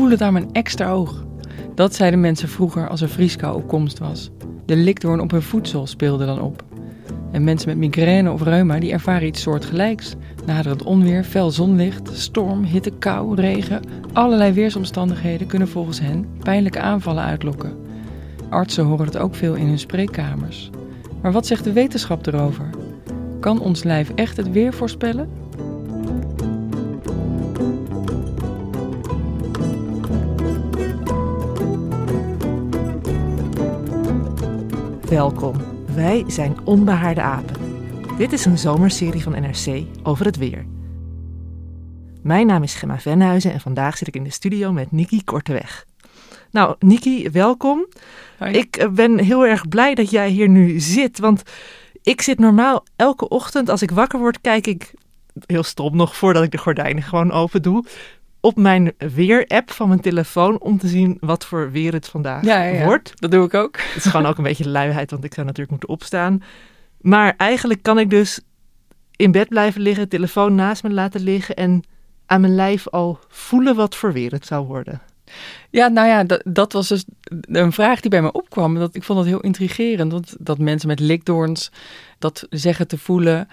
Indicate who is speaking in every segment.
Speaker 1: Ik voel het aan mijn extra oog. Dat zeiden mensen vroeger als er vrieskou op komst was. De likdoorn op hun voedsel speelde dan op. En mensen met migraine of reuma die ervaren iets soortgelijks. Naderend onweer, fel zonlicht, storm, hitte, kou, regen. Allerlei weersomstandigheden kunnen volgens hen pijnlijke aanvallen uitlokken. Artsen horen het ook veel in hun spreekkamers. Maar wat zegt de wetenschap erover? Kan ons lijf echt het weer voorspellen?
Speaker 2: Welkom, wij zijn Onbehaarde Apen. Dit is een zomerserie van NRC over het weer. Mijn naam is Gemma Venhuizen en vandaag zit ik in de studio met Niki Korteweg. Nou, Niki, welkom.
Speaker 1: Hoi.
Speaker 2: Ik eh, ben heel erg blij dat jij hier nu zit, want ik zit normaal elke ochtend als ik wakker word, kijk ik heel stom nog voordat ik de gordijnen gewoon open doe, op mijn weer-app van mijn telefoon om te zien wat voor weer het vandaag
Speaker 1: Ja, ja, ja.
Speaker 2: wordt.
Speaker 1: Dat doe ik ook.
Speaker 2: Het is gewoon ook een beetje luiheid, want ik zou natuurlijk moeten opstaan. Maar eigenlijk kan ik dus in bed blijven liggen, telefoon naast me laten liggen en aan mijn lijf al voelen wat voor weer het zou worden.
Speaker 1: Ja, nou ja, dat, dat was dus een vraag die bij me opkwam. Dat, ik vond dat heel intrigerend. Want dat mensen met likdoorns dat zeggen te voelen,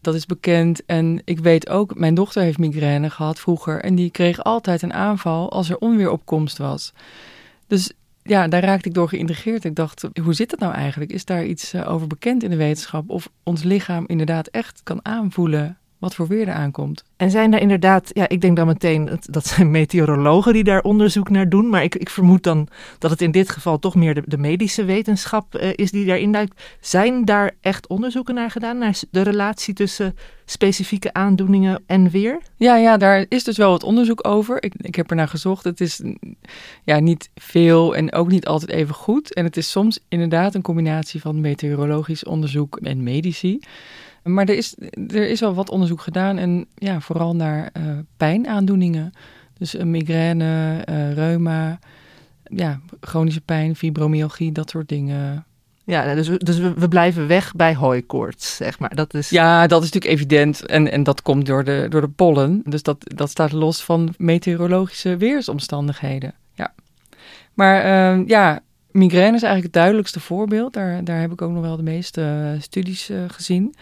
Speaker 1: dat is bekend. En ik weet ook, mijn dochter heeft migraine gehad vroeger. En die kreeg altijd een aanval als er onweeropkomst was. Dus ja, daar raakte ik door geïntrigeerd. Ik dacht, hoe zit het nou eigenlijk? Is daar iets eh, over bekend in de wetenschap? Of ons lichaam inderdaad echt kan aanvoelen wat voor weer er aankomt?
Speaker 2: En zijn daar inderdaad, ja, ik denk dan meteen, dat, dat zijn meteorologen die daar onderzoek naar doen. Maar ik, ik vermoed dan dat het in dit geval toch meer de, de medische wetenschap eh, is die daarin duikt. Zijn daar echt onderzoeken naar gedaan, naar de relatie tussen specifieke aandoeningen en weer?
Speaker 1: Ja, ja, daar is dus wel wat onderzoek over. Ik, ik heb er naar gezocht. Het is ja, niet veel en ook niet altijd even goed. En het is soms inderdaad een combinatie van meteorologisch onderzoek en medici. Maar er is, er is wel wat onderzoek gedaan en ja, vooral naar eh, pijnaandoeningen. Dus een migraine, eh, reuma, ja, chronische pijn, fibromyalgie, dat soort dingen.
Speaker 2: Ja, dus, we- dus we, we blijven weg bij hooikoorts, zeg maar. Dat is,
Speaker 1: Ja, dat is natuurlijk evident. En, en dat komt door de, door de pollen. Dus dat, dat staat los van meteorologische weersomstandigheden. Ja. Maar eh, ja, migraine is eigenlijk het duidelijkste voorbeeld. Daar, daar heb ik ook nog wel de meeste eh, studies eh, gezien.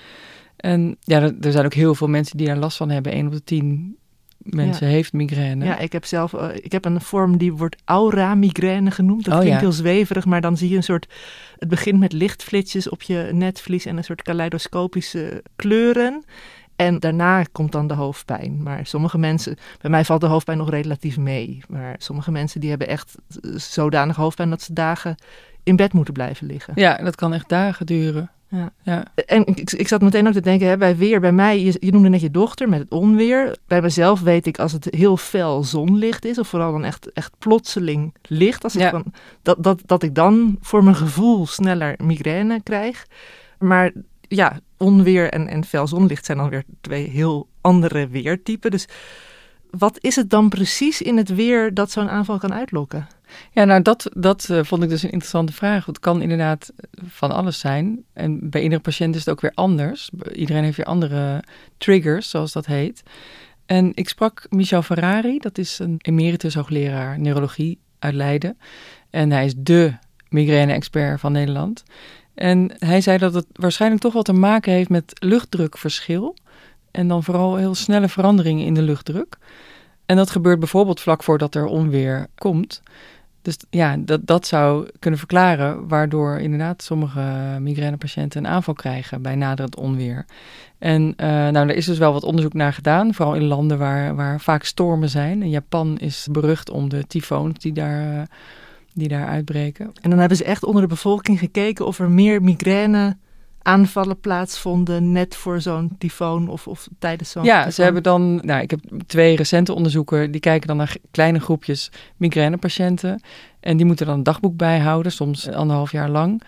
Speaker 1: En ja, er, er zijn ook heel veel mensen die daar last van hebben. 1 op de 10 mensen heeft migraine.
Speaker 2: Ja, ik heb zelf eh, ik heb een vorm die wordt aura-migraine genoemd. Dat
Speaker 1: Oh,
Speaker 2: klinkt
Speaker 1: ja.
Speaker 2: heel zweverig, maar dan zie je een soort... Het begint met lichtflitsjes op je netvlies en een soort kaleidoscopische kleuren. En daarna komt dan de hoofdpijn. Maar sommige mensen... Bij mij valt de hoofdpijn nog relatief mee. Maar sommige mensen die hebben echt zodanig hoofdpijn dat ze dagen in bed moeten blijven liggen.
Speaker 1: Ja, dat kan echt dagen duren.
Speaker 2: Ja.
Speaker 1: Ja.
Speaker 2: En ik, ik zat meteen ook te denken, hè, bij weer, bij mij, je, je noemde net je dochter met het onweer. Bij mezelf weet ik als het heel fel zonlicht is, of vooral dan echt, echt plotseling licht, als
Speaker 1: Ja.
Speaker 2: van, dat, dat, dat ik dan voor mijn gevoel sneller migraine krijg. Maar ja, onweer en, en fel zonlicht zijn dan weer twee heel andere weertypen. Dus wat is het dan precies in het weer dat zo'n aanval kan uitlokken?
Speaker 1: Ja, nou dat, dat eh, vond ik dus een interessante vraag. Het kan inderdaad van alles zijn. En bij iedere patiënt is het ook weer anders. Iedereen heeft weer andere triggers, zoals dat heet. En ik sprak Michel Ferrari, dat is een emeritus hoogleraar neurologie uit Leiden. En hij is dé migraine-expert van Nederland. En hij zei dat het waarschijnlijk toch wel te maken heeft met luchtdrukverschil. En dan vooral heel snelle veranderingen in de luchtdruk. En dat gebeurt bijvoorbeeld vlak voordat er onweer komt. Dus ja, dat, dat zou kunnen verklaren waardoor inderdaad sommige migrainepatiënten een aanval krijgen bij naderend onweer. En uh, nou, er is dus wel wat onderzoek naar gedaan, vooral in landen waar, waar vaak stormen zijn. En Japan is berucht om de tyfoons die daar, uh, die daar uitbreken.
Speaker 2: En dan hebben ze echt onder de bevolking gekeken of er meer migraine aanvallen plaatsvonden net voor zo'n tyfoon of, of tijdens zo'n
Speaker 1: Ja,
Speaker 2: tyfoon?
Speaker 1: ze hebben dan, nou, ik heb twee recente onderzoeken, die kijken dan naar kleine groepjes migrainepatiënten. En die moeten dan een dagboek bijhouden, soms anderhalf jaar lang.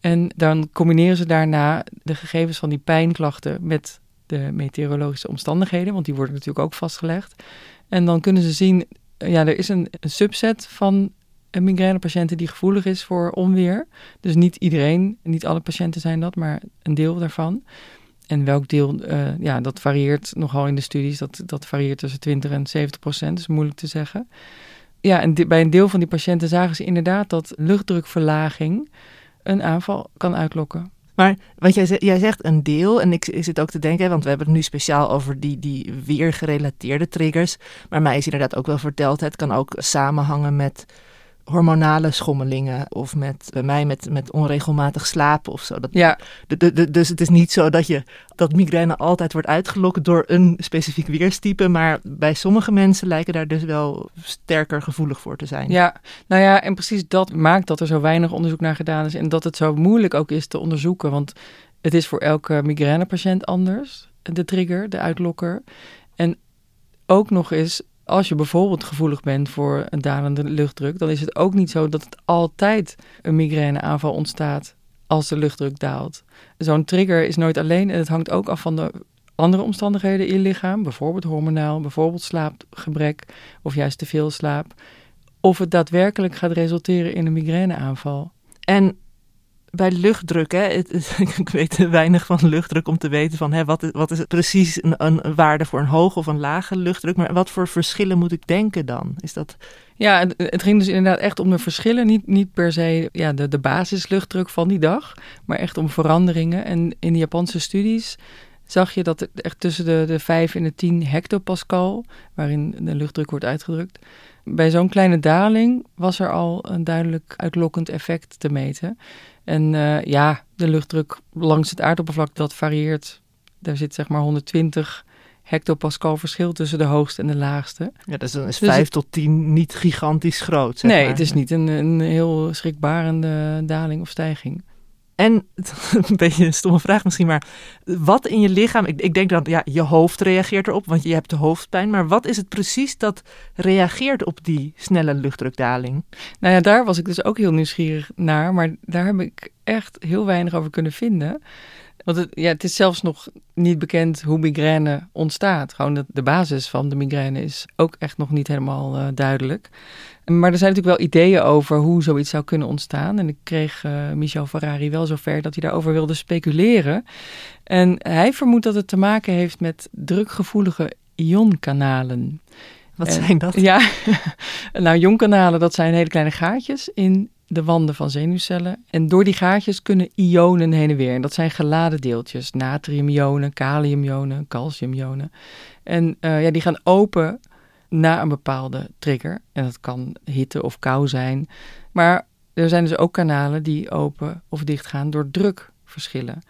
Speaker 1: En dan combineren ze daarna de gegevens van die pijnklachten met de meteorologische omstandigheden, want die worden natuurlijk ook vastgelegd. En dan kunnen ze zien, ja, er is een, een subset van migrainepatiënten die gevoelig is voor onweer. Dus niet iedereen, niet alle patiënten zijn dat, maar een deel daarvan. En welk deel, uh, ja, dat varieert nogal in de studies. Dat, dat varieert tussen 20 en 70 procent, is moeilijk te zeggen. Ja, en bij een deel van die patiënten zagen ze inderdaad dat luchtdrukverlaging een aanval kan uitlokken.
Speaker 2: Maar want jij, jij zegt een deel, en ik, ik zit ook te denken, want we hebben het nu speciaal over die, die weergerelateerde triggers. Maar mij is inderdaad ook wel verteld, het kan ook samenhangen met hormonale schommelingen of met bij mij met, met onregelmatig slapen of zo. Dat,
Speaker 1: ja.
Speaker 2: De, de, de, dus het is niet zo dat je dat migraine altijd wordt uitgelokt door een specifiek weerstype, maar bij sommige mensen lijken daar dus wel sterker gevoelig voor te zijn.
Speaker 1: Ja, nou ja, en precies dat maakt dat er zo weinig onderzoek naar gedaan is en dat het zo moeilijk ook is te onderzoeken, want het is voor elke migrainepatiënt anders, de trigger, de uitlokker. En ook nog eens als je bijvoorbeeld gevoelig bent voor een dalende luchtdruk, dan is het ook niet zo dat het altijd een migraineaanval ontstaat als de luchtdruk daalt. Zo'n trigger is nooit alleen en het hangt ook af van de andere omstandigheden in je lichaam, bijvoorbeeld hormonaal, bijvoorbeeld slaapgebrek of juist te veel slaap, of het daadwerkelijk gaat resulteren in een migraineaanval.
Speaker 2: En bij luchtdruk, hè, het, ik weet te weinig van luchtdruk om te weten van hè, wat, is, wat is precies een, een, waarde voor een hoge of een lage luchtdruk. Maar wat voor verschillen moet ik denken dan? Is dat...
Speaker 1: Ja, het, ging dus inderdaad echt om de verschillen. Niet, niet per se ja, de, de basisluchtdruk van die dag, maar echt om veranderingen. En in de Japanse studies zag je dat echt tussen de, de 5 en de 10 hectopascal, waarin de luchtdruk wordt uitgedrukt, bij zo'n kleine daling was er al een duidelijk uitlokkend effect te meten. En uh, ja, de luchtdruk langs het aardoppervlak, dat varieert. Daar zit zeg maar 120 hectopascal verschil tussen de hoogste en de laagste.
Speaker 2: Ja, dus dan is dus 5 het... tot 10 niet gigantisch groot. Zeg
Speaker 1: nee,
Speaker 2: maar.
Speaker 1: het is niet een, een heel schrikbarende daling of stijging.
Speaker 2: En, een beetje een stomme vraag misschien, maar wat in je lichaam, ik, ik denk dan, ja, je hoofd reageert erop, want je hebt de hoofdpijn, maar wat is het precies dat reageert op die snelle luchtdrukdaling?
Speaker 1: Nou ja, daar was ik dus ook heel nieuwsgierig naar, maar daar heb ik echt heel weinig over kunnen vinden. Want het, ja, het is zelfs nog niet bekend hoe migraine ontstaat. Gewoon de, de basis van de migraine is ook echt nog niet helemaal uh, duidelijk. Maar er zijn natuurlijk wel ideeën over hoe zoiets zou kunnen ontstaan. En ik kreeg uh, Michel Ferrari wel zover dat hij daarover wilde speculeren. En hij vermoedt dat het te maken heeft met drukgevoelige ionkanalen.
Speaker 2: Wat en, zijn dat?
Speaker 1: Ja, nou ionkanalen dat zijn hele kleine gaatjes in de wanden van zenuwcellen. En door die gaatjes kunnen ionen heen en weer. En dat zijn geladen deeltjes. Natriumionen, kaliumionen, calciumionen. En uh, ja, die gaan open na een bepaalde trigger. En dat kan hitte of kou zijn. Maar er zijn dus ook kanalen die open of dicht gaan door drukverschillen.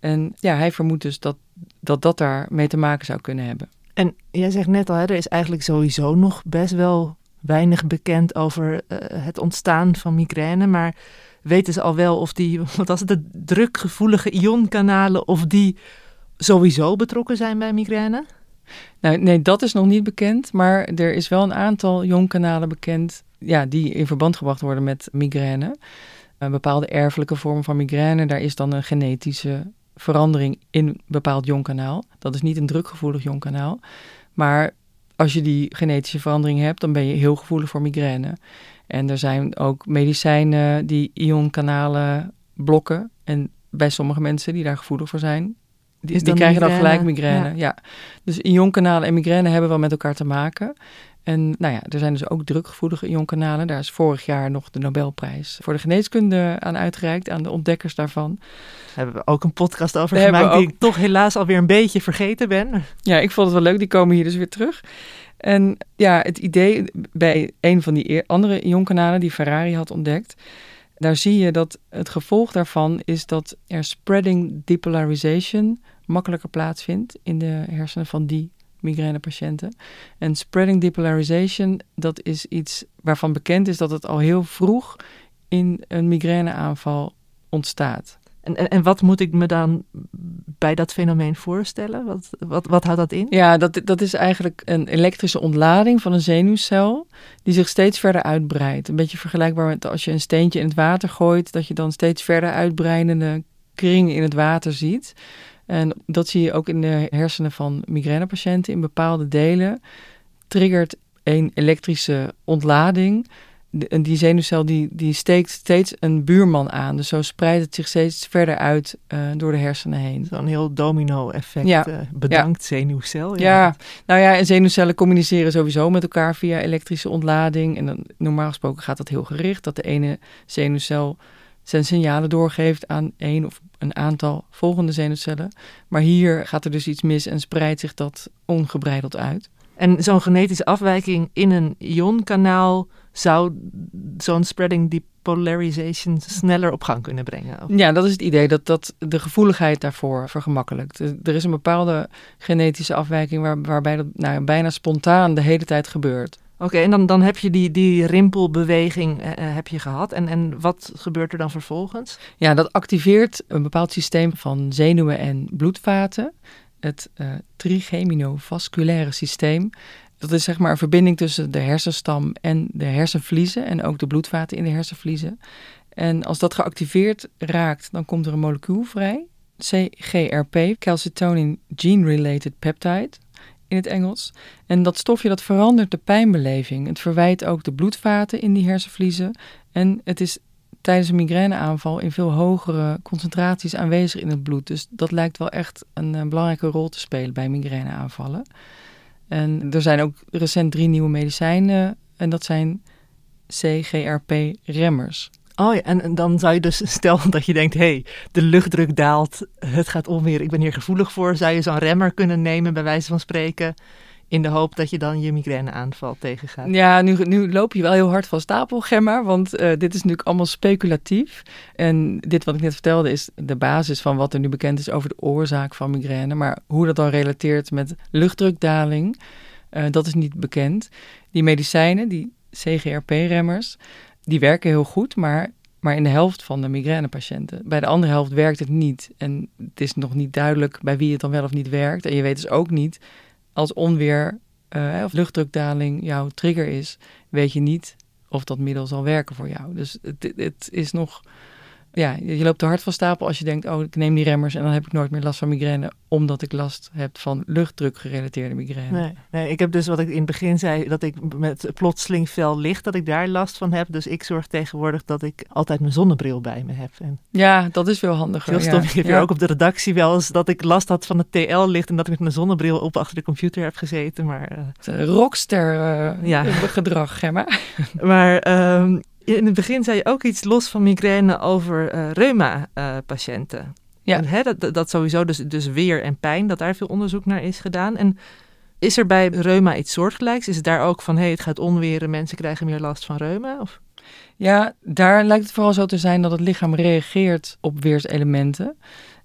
Speaker 1: En ja, hij vermoedt dus dat dat, dat daar mee te maken zou kunnen hebben.
Speaker 2: En jij zegt net al, hè, er is eigenlijk sowieso nog best wel weinig bekend over uh, het ontstaan van migraine. Maar weten ze al wel of die, wat was het, de drukgevoelige ionkanalen, of die sowieso betrokken zijn bij migraine?
Speaker 1: Nou, nee, dat is nog niet bekend. Maar er is wel een aantal ionkanalen bekend ja, die in verband gebracht worden met migraine. Een bepaalde erfelijke vorm van migraine, daar is dan een genetische verandering in een bepaald ionkanaal. Dat is niet een drukgevoelig ionkanaal. Maar als je die genetische verandering hebt, dan ben je heel gevoelig voor migraine. En er zijn ook medicijnen die ionkanalen blokken. En bij sommige mensen die daar gevoelig voor zijn, die, krijgen dan gelijk migraine. Ja. Dus ionkanalen en migraine hebben wel met elkaar te maken. En nou ja, er zijn dus ook drukgevoelige ionkanalen. Daar is vorig jaar nog de Nobelprijs voor de geneeskunde aan uitgereikt, aan de ontdekkers daarvan.
Speaker 2: Daar hebben we ook een podcast over
Speaker 1: Daar
Speaker 2: gemaakt,
Speaker 1: we
Speaker 2: die ik toch helaas alweer een beetje vergeten ben.
Speaker 1: Ja, ik vond het wel leuk. Die komen hier dus weer terug. En ja, het idee bij een van die andere ionkanalen die Ferrari had ontdekt, daar zie je dat het gevolg daarvan is dat er spreading depolarization makkelijker plaatsvindt in de hersenen van die migrainepatiënten. En spreading depolarization, dat is iets waarvan bekend is dat het al heel vroeg in een migraineaanval ontstaat.
Speaker 2: En, en, en wat moet ik me dan bij dat fenomeen voorstellen? Wat, wat, wat houdt dat in?
Speaker 1: Ja, dat, dat is eigenlijk een elektrische ontlading van een zenuwcel die zich steeds verder uitbreidt. Een beetje vergelijkbaar met als je een steentje in het water gooit, dat je dan steeds verder uitbreidende kringen in het water ziet. En dat zie je ook in de hersenen van migrainepatiënten in bepaalde delen. Triggert een elektrische ontlading. En die zenuwcel die, die steekt steeds een buurman aan. Dus zo spreidt het zich steeds verder uit eh, door de hersenen heen.
Speaker 2: Zo'n heel domino-effect.
Speaker 1: Ja.
Speaker 2: eh, bedankt, zenuwcel.
Speaker 1: Ja, nou ja, en zenuwcellen communiceren sowieso met elkaar via elektrische ontlading. En dan, normaal gesproken gaat dat heel gericht, dat de ene zenuwcel zijn signalen doorgeeft aan één of een aantal volgende zenuwcellen. Maar hier gaat er dus iets mis en spreidt zich dat ongebreideld uit.
Speaker 2: En zo'n genetische afwijking in een ionkanaal zou zo'n spreading depolarization sneller op gang kunnen brengen. Of-
Speaker 1: Ja, dat is het idee, dat dat de gevoeligheid daarvoor vergemakkelijkt. Er er is een bepaalde genetische afwijking waar, waarbij dat nou, bijna spontaan de hele tijd gebeurt.
Speaker 2: Oké, en dan, dan heb je die, die rimpelbeweging eh, eh, heb je gehad. En, en wat gebeurt er dan vervolgens?
Speaker 1: Ja, dat activeert een bepaald systeem van zenuwen en bloedvaten. Het eh trigeminofasculaire systeem. Dat is zeg maar een verbinding tussen de hersenstam en de hersenvliezen en ook de bloedvaten in de hersenvliezen. En als dat geactiveerd raakt, dan komt er een molecuul vrij. CGRP, calcitonin gene-related peptide in het Engels. En dat stofje dat verandert de pijnbeleving. Het verwijt ook de bloedvaten in die hersenvliezen. En het is tijdens een migraineaanval in veel hogere concentraties aanwezig in het bloed. Dus dat lijkt wel echt een, eh, belangrijke rol te spelen bij migraineaanvallen. En er zijn ook recent drie nieuwe medicijnen en dat zijn CGRP-remmers.
Speaker 2: Oh ja, en, dan zou je dus, stel dat je denkt, hé, hey, de luchtdruk daalt, het gaat onweer, ik ben hier gevoelig voor. Zou je zo'n remmer kunnen nemen, bij wijze van spreken, in de hoop dat je dan je migraineaanval tegengaat?
Speaker 1: Ja, nu, nu loop je wel heel hard van stapel, Gemma, want eh, dit is natuurlijk allemaal speculatief. En dit wat ik net vertelde is de basis van wat er nu bekend is over de oorzaak van migraine. Maar hoe dat dan relateert met luchtdrukdaling, eh, dat is niet bekend. Die medicijnen, die CGRP-remmers, die werken heel goed, maar, maar in de helft van de migrainepatiënten. Bij de andere helft werkt het niet. En het is nog niet duidelijk bij wie het dan wel of niet werkt. En je weet dus ook niet, als onweer eh, of luchtdrukdaling jouw trigger is, weet je niet of dat middel zal werken voor jou. Dus het, het is nog. Ja, je loopt te hard van stapel als je denkt: oh, ik neem die remmers en dan heb ik nooit meer last van migraine, omdat ik last heb van luchtdrukgerelateerde migraine.
Speaker 2: Nee, nee, ik heb dus wat ik in het begin zei, dat ik met plotseling fel licht, dat ik daar last van heb. Dus ik zorg tegenwoordig dat ik altijd mijn zonnebril bij me heb. En
Speaker 1: Ja, dat is veel handiger.
Speaker 2: heel
Speaker 1: ja.
Speaker 2: stom, ik heb
Speaker 1: Ja.
Speaker 2: hier ook op de redactie wel eens dat ik last had van het TL-licht en dat ik met mijn zonnebril op achter de computer heb gezeten. Maar, eh,
Speaker 1: een Rockster eh,
Speaker 2: Ja.
Speaker 1: gedrag, Gemma.
Speaker 2: maar ehm, in het begin zei je ook iets los van migraine over eh reuma-patiënten.
Speaker 1: Ja.
Speaker 2: En, hè, dat, dat sowieso dus, dus weer en pijn, dat daar veel onderzoek naar is gedaan. En is er bij reuma iets soortgelijks? Is het daar ook van, hé, hey, het gaat onweren, mensen krijgen meer last van reuma? Of?
Speaker 1: Ja, daar lijkt het vooral zo te zijn dat het lichaam reageert op weerselementen.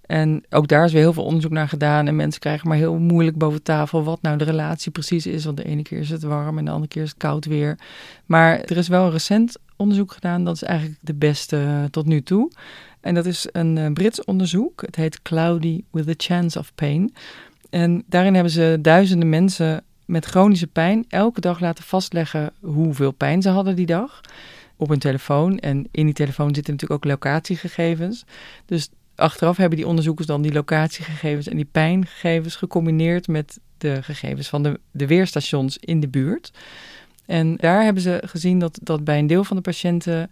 Speaker 1: En ook daar is weer heel veel onderzoek naar gedaan. En mensen krijgen maar heel moeilijk boven tafel wat nou de relatie precies is. Want de ene keer is het warm en de andere keer is het koud weer. Maar er is wel recent onderzoek gedaan. Dat is eigenlijk de beste eh, tot nu toe. En dat is een eh, Brits onderzoek. Het heet Cloudy with a Chance of Pain. En daarin hebben ze duizenden mensen met chronische pijn elke dag laten vastleggen hoeveel pijn ze hadden die dag op hun telefoon. En in die telefoon zitten natuurlijk ook locatiegegevens. Dus achteraf hebben die onderzoekers dan die locatiegegevens en die pijngegevens gecombineerd met de gegevens van de, de weerstations in de buurt. En daar hebben ze gezien dat, dat bij een deel van de patiënten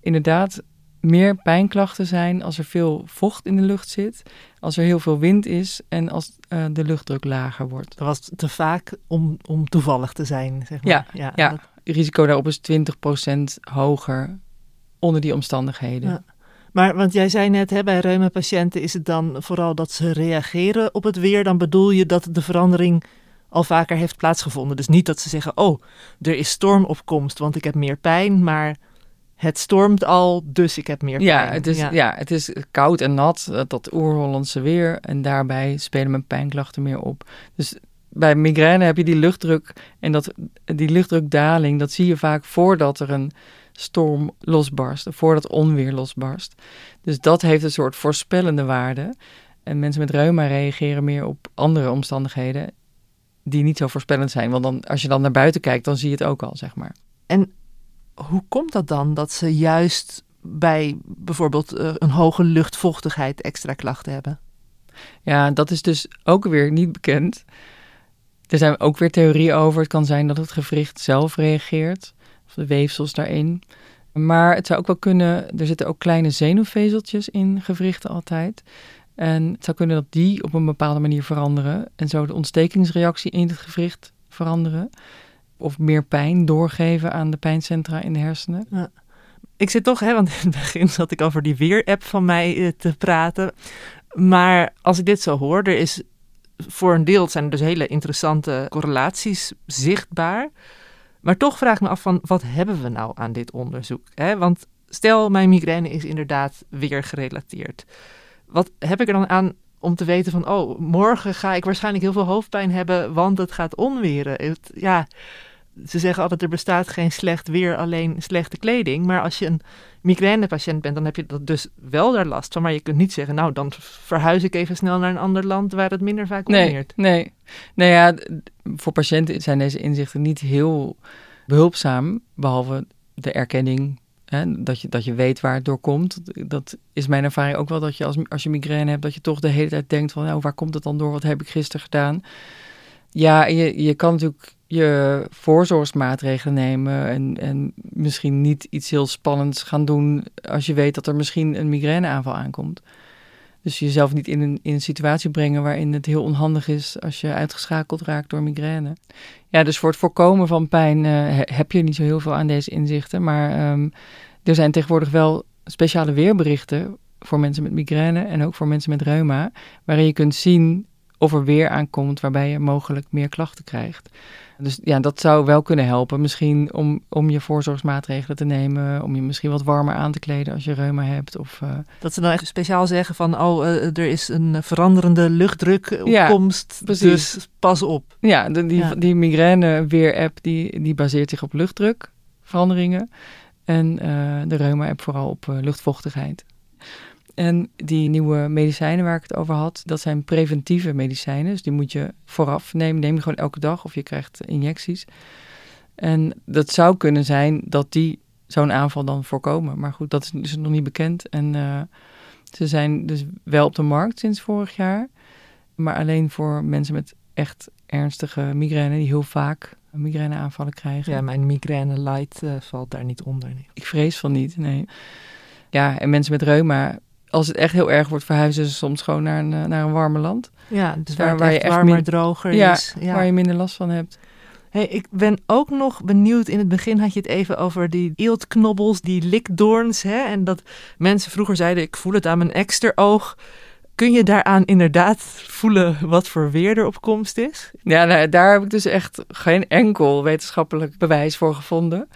Speaker 1: inderdaad meer pijnklachten zijn als er veel vocht in de lucht zit, als er heel veel wind is en als uh, de luchtdruk lager wordt.
Speaker 2: Dat was te vaak om, om toevallig te zijn, zeg maar.
Speaker 1: Ja, ja, ja. Dat... het risico daarop is 20% hoger onder die omstandigheden. Ja.
Speaker 2: Maar want jij zei net, hè, bij reuma-patiënten is het dan vooral dat ze reageren op het weer. Dan bedoel je dat de verandering al vaker heeft plaatsgevonden. Dus niet dat ze zeggen, oh, er is stormopkomst, want ik heb meer pijn, maar het stormt al, dus ik heb meer pijn.
Speaker 1: Ja, het is, ja. het is koud en nat, dat oer-Hollandse weer. En daarbij spelen mijn pijnklachten meer op. Dus bij migraine heb je die luchtdruk en dat, die luchtdrukdaling, dat zie je vaak voordat er een storm losbarst, voordat onweer losbarst. Dus dat heeft een soort voorspellende waarde. En mensen met reuma reageren meer op andere omstandigheden die niet zo voorspellend zijn. Want dan, als je dan naar buiten kijkt, dan zie je het ook al, zeg maar.
Speaker 2: En hoe komt dat dan dat ze juist bij bijvoorbeeld eh, een hoge luchtvochtigheid extra klachten hebben?
Speaker 1: Ja, dat is dus ook weer niet bekend. Er zijn ook weer theorieën over. Het kan zijn dat het gewricht zelf reageert, of de weefsels daarin. Maar het zou ook wel kunnen, er zitten ook kleine zenuwvezeltjes in gewrichten altijd. En het zou kunnen dat die op een bepaalde manier veranderen en zo de ontstekingsreactie in het gewricht veranderen. Of meer pijn doorgeven aan de pijncentra in de hersenen. Ja.
Speaker 2: Ik zit toch, hè, want in het begin zat ik over die weer-app van mij eh, te praten. Maar als ik dit zo hoor, er is voor een deel zijn er dus hele interessante correlaties zichtbaar. Maar toch vraag ik me af van, wat hebben we nou aan dit onderzoek? Hè? Want stel, mijn migraine is inderdaad weer gerelateerd wat heb ik er dan aan om te weten van, oh, morgen ga ik waarschijnlijk heel veel hoofdpijn hebben, want het gaat onweren. ja, ze zeggen altijd, er bestaat geen slecht weer, alleen slechte kleding. Maar als je een migrainepatiënt bent, dan heb je dat dus wel daar last van. Maar je kunt niet zeggen, nou, dan verhuis ik even snel naar een ander land waar het minder vaak onweert.
Speaker 1: Nee, nee. Nou ja, voor patiënten zijn deze inzichten niet heel behulpzaam, behalve de erkenning Dat, je, dat je weet waar het door komt. Dat is mijn ervaring ook wel dat je als, als je migraine hebt, dat je toch de hele tijd denkt van nou, waar komt het dan door? Wat heb ik gisteren gedaan? Ja, je, je kan natuurlijk je voorzorgsmaatregelen nemen en, en misschien niet iets heel spannends gaan doen als je weet dat er misschien een migraineaanval aankomt. Dus jezelf niet in een, in een situatie brengen waarin het heel onhandig is als je uitgeschakeld raakt door migraine. Ja, dus voor het voorkomen van pijn uh, heb je niet zo heel veel aan deze inzichten. Maar um, er zijn tegenwoordig wel speciale weerberichten voor mensen met migraine en ook voor mensen met reuma, waarin je kunt zien of er weer aankomt waarbij je mogelijk meer klachten krijgt. Dus ja, dat zou wel kunnen helpen. Misschien om, om je voorzorgsmaatregelen te nemen. Om je misschien wat warmer aan te kleden als je reuma hebt. Of, uh...
Speaker 2: Dat ze dan echt speciaal zeggen van... oh, uh, er is een veranderende luchtdrukopkomst, ja, dus pas op.
Speaker 1: Ja, de, die, ja. die migraine weer-app die, die baseert zich op luchtdrukveranderingen. En uh, de reuma-app vooral op luchtvochtigheid. En die nieuwe medicijnen waar ik het over had, dat zijn preventieve medicijnen. Dus die moet je vooraf nemen. Neem je gewoon elke dag of je krijgt injecties. En dat zou kunnen zijn dat die zo'n aanval dan voorkomen. Maar goed, dat is nog niet bekend. En uh, ze zijn dus wel op de markt sinds vorig jaar. Maar alleen voor mensen met echt ernstige migraine, die heel vaak migraineaanvallen krijgen.
Speaker 2: Ja, mijn migraine light uh, valt daar niet onder. Nee.
Speaker 1: Ik vrees van niet, nee. Ja, en mensen met reuma als het echt heel erg wordt, verhuizen ze soms gewoon naar een, eh, naar een warmer land.
Speaker 2: Ja, dus waar, waar je echt warmer, droger is.
Speaker 1: Ja, waar je minder last van hebt.
Speaker 2: Hey, ik ben ook nog benieuwd. In het begin had je het even over die eeltknobbels, die likdoorns. Hè? En dat mensen vroeger zeiden: Ik voel het aan mijn eksteroog. Kun je daaraan inderdaad voelen wat voor weer er op komst is?
Speaker 1: Ja, nou, daar heb ik dus echt geen enkel wetenschappelijk bewijs voor gevonden.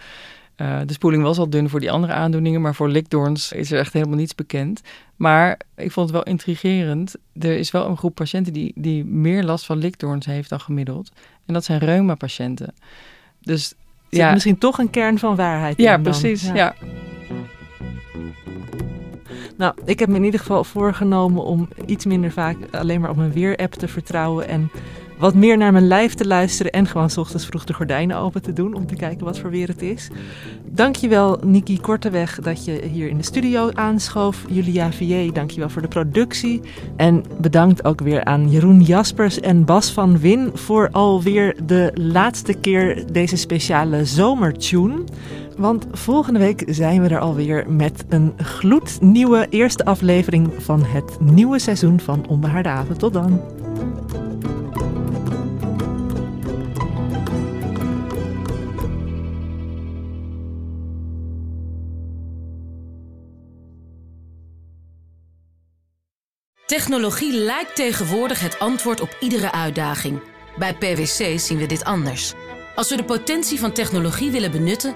Speaker 1: Uh, de spoeling was al dun voor die andere aandoeningen, maar voor likdoorns is er echt helemaal niets bekend. Maar ik vond het wel intrigerend. Er is wel een groep patiënten die, die meer last van likdoorns heeft dan gemiddeld. En dat zijn reuma-patiënten. Dus
Speaker 2: Zit ja, misschien toch een kern van waarheid.
Speaker 1: Ja, precies. Ja. ja.
Speaker 2: Nou, ik heb me in ieder geval voorgenomen om iets minder vaak alleen maar op mijn weer-app te vertrouwen en wat meer naar mijn lijf te luisteren en gewoon s ochtends vroeg de gordijnen open te doen om te kijken wat voor weer het is. Dankjewel Niki Korteweg dat je hier in de studio aanschoof. Julia Vier, dankjewel voor de productie. En bedankt ook weer aan Jeroen Jaspers en Bas van Win voor alweer de laatste keer deze speciale zomertune. Want volgende week zijn we er alweer met een gloednieuwe eerste aflevering van het nieuwe seizoen van Onbehaarde Avond. Tot dan.
Speaker 3: Technologie lijkt tegenwoordig het antwoord op iedere uitdaging. Bij PwC zien we dit anders. Als we de potentie van technologie willen benutten,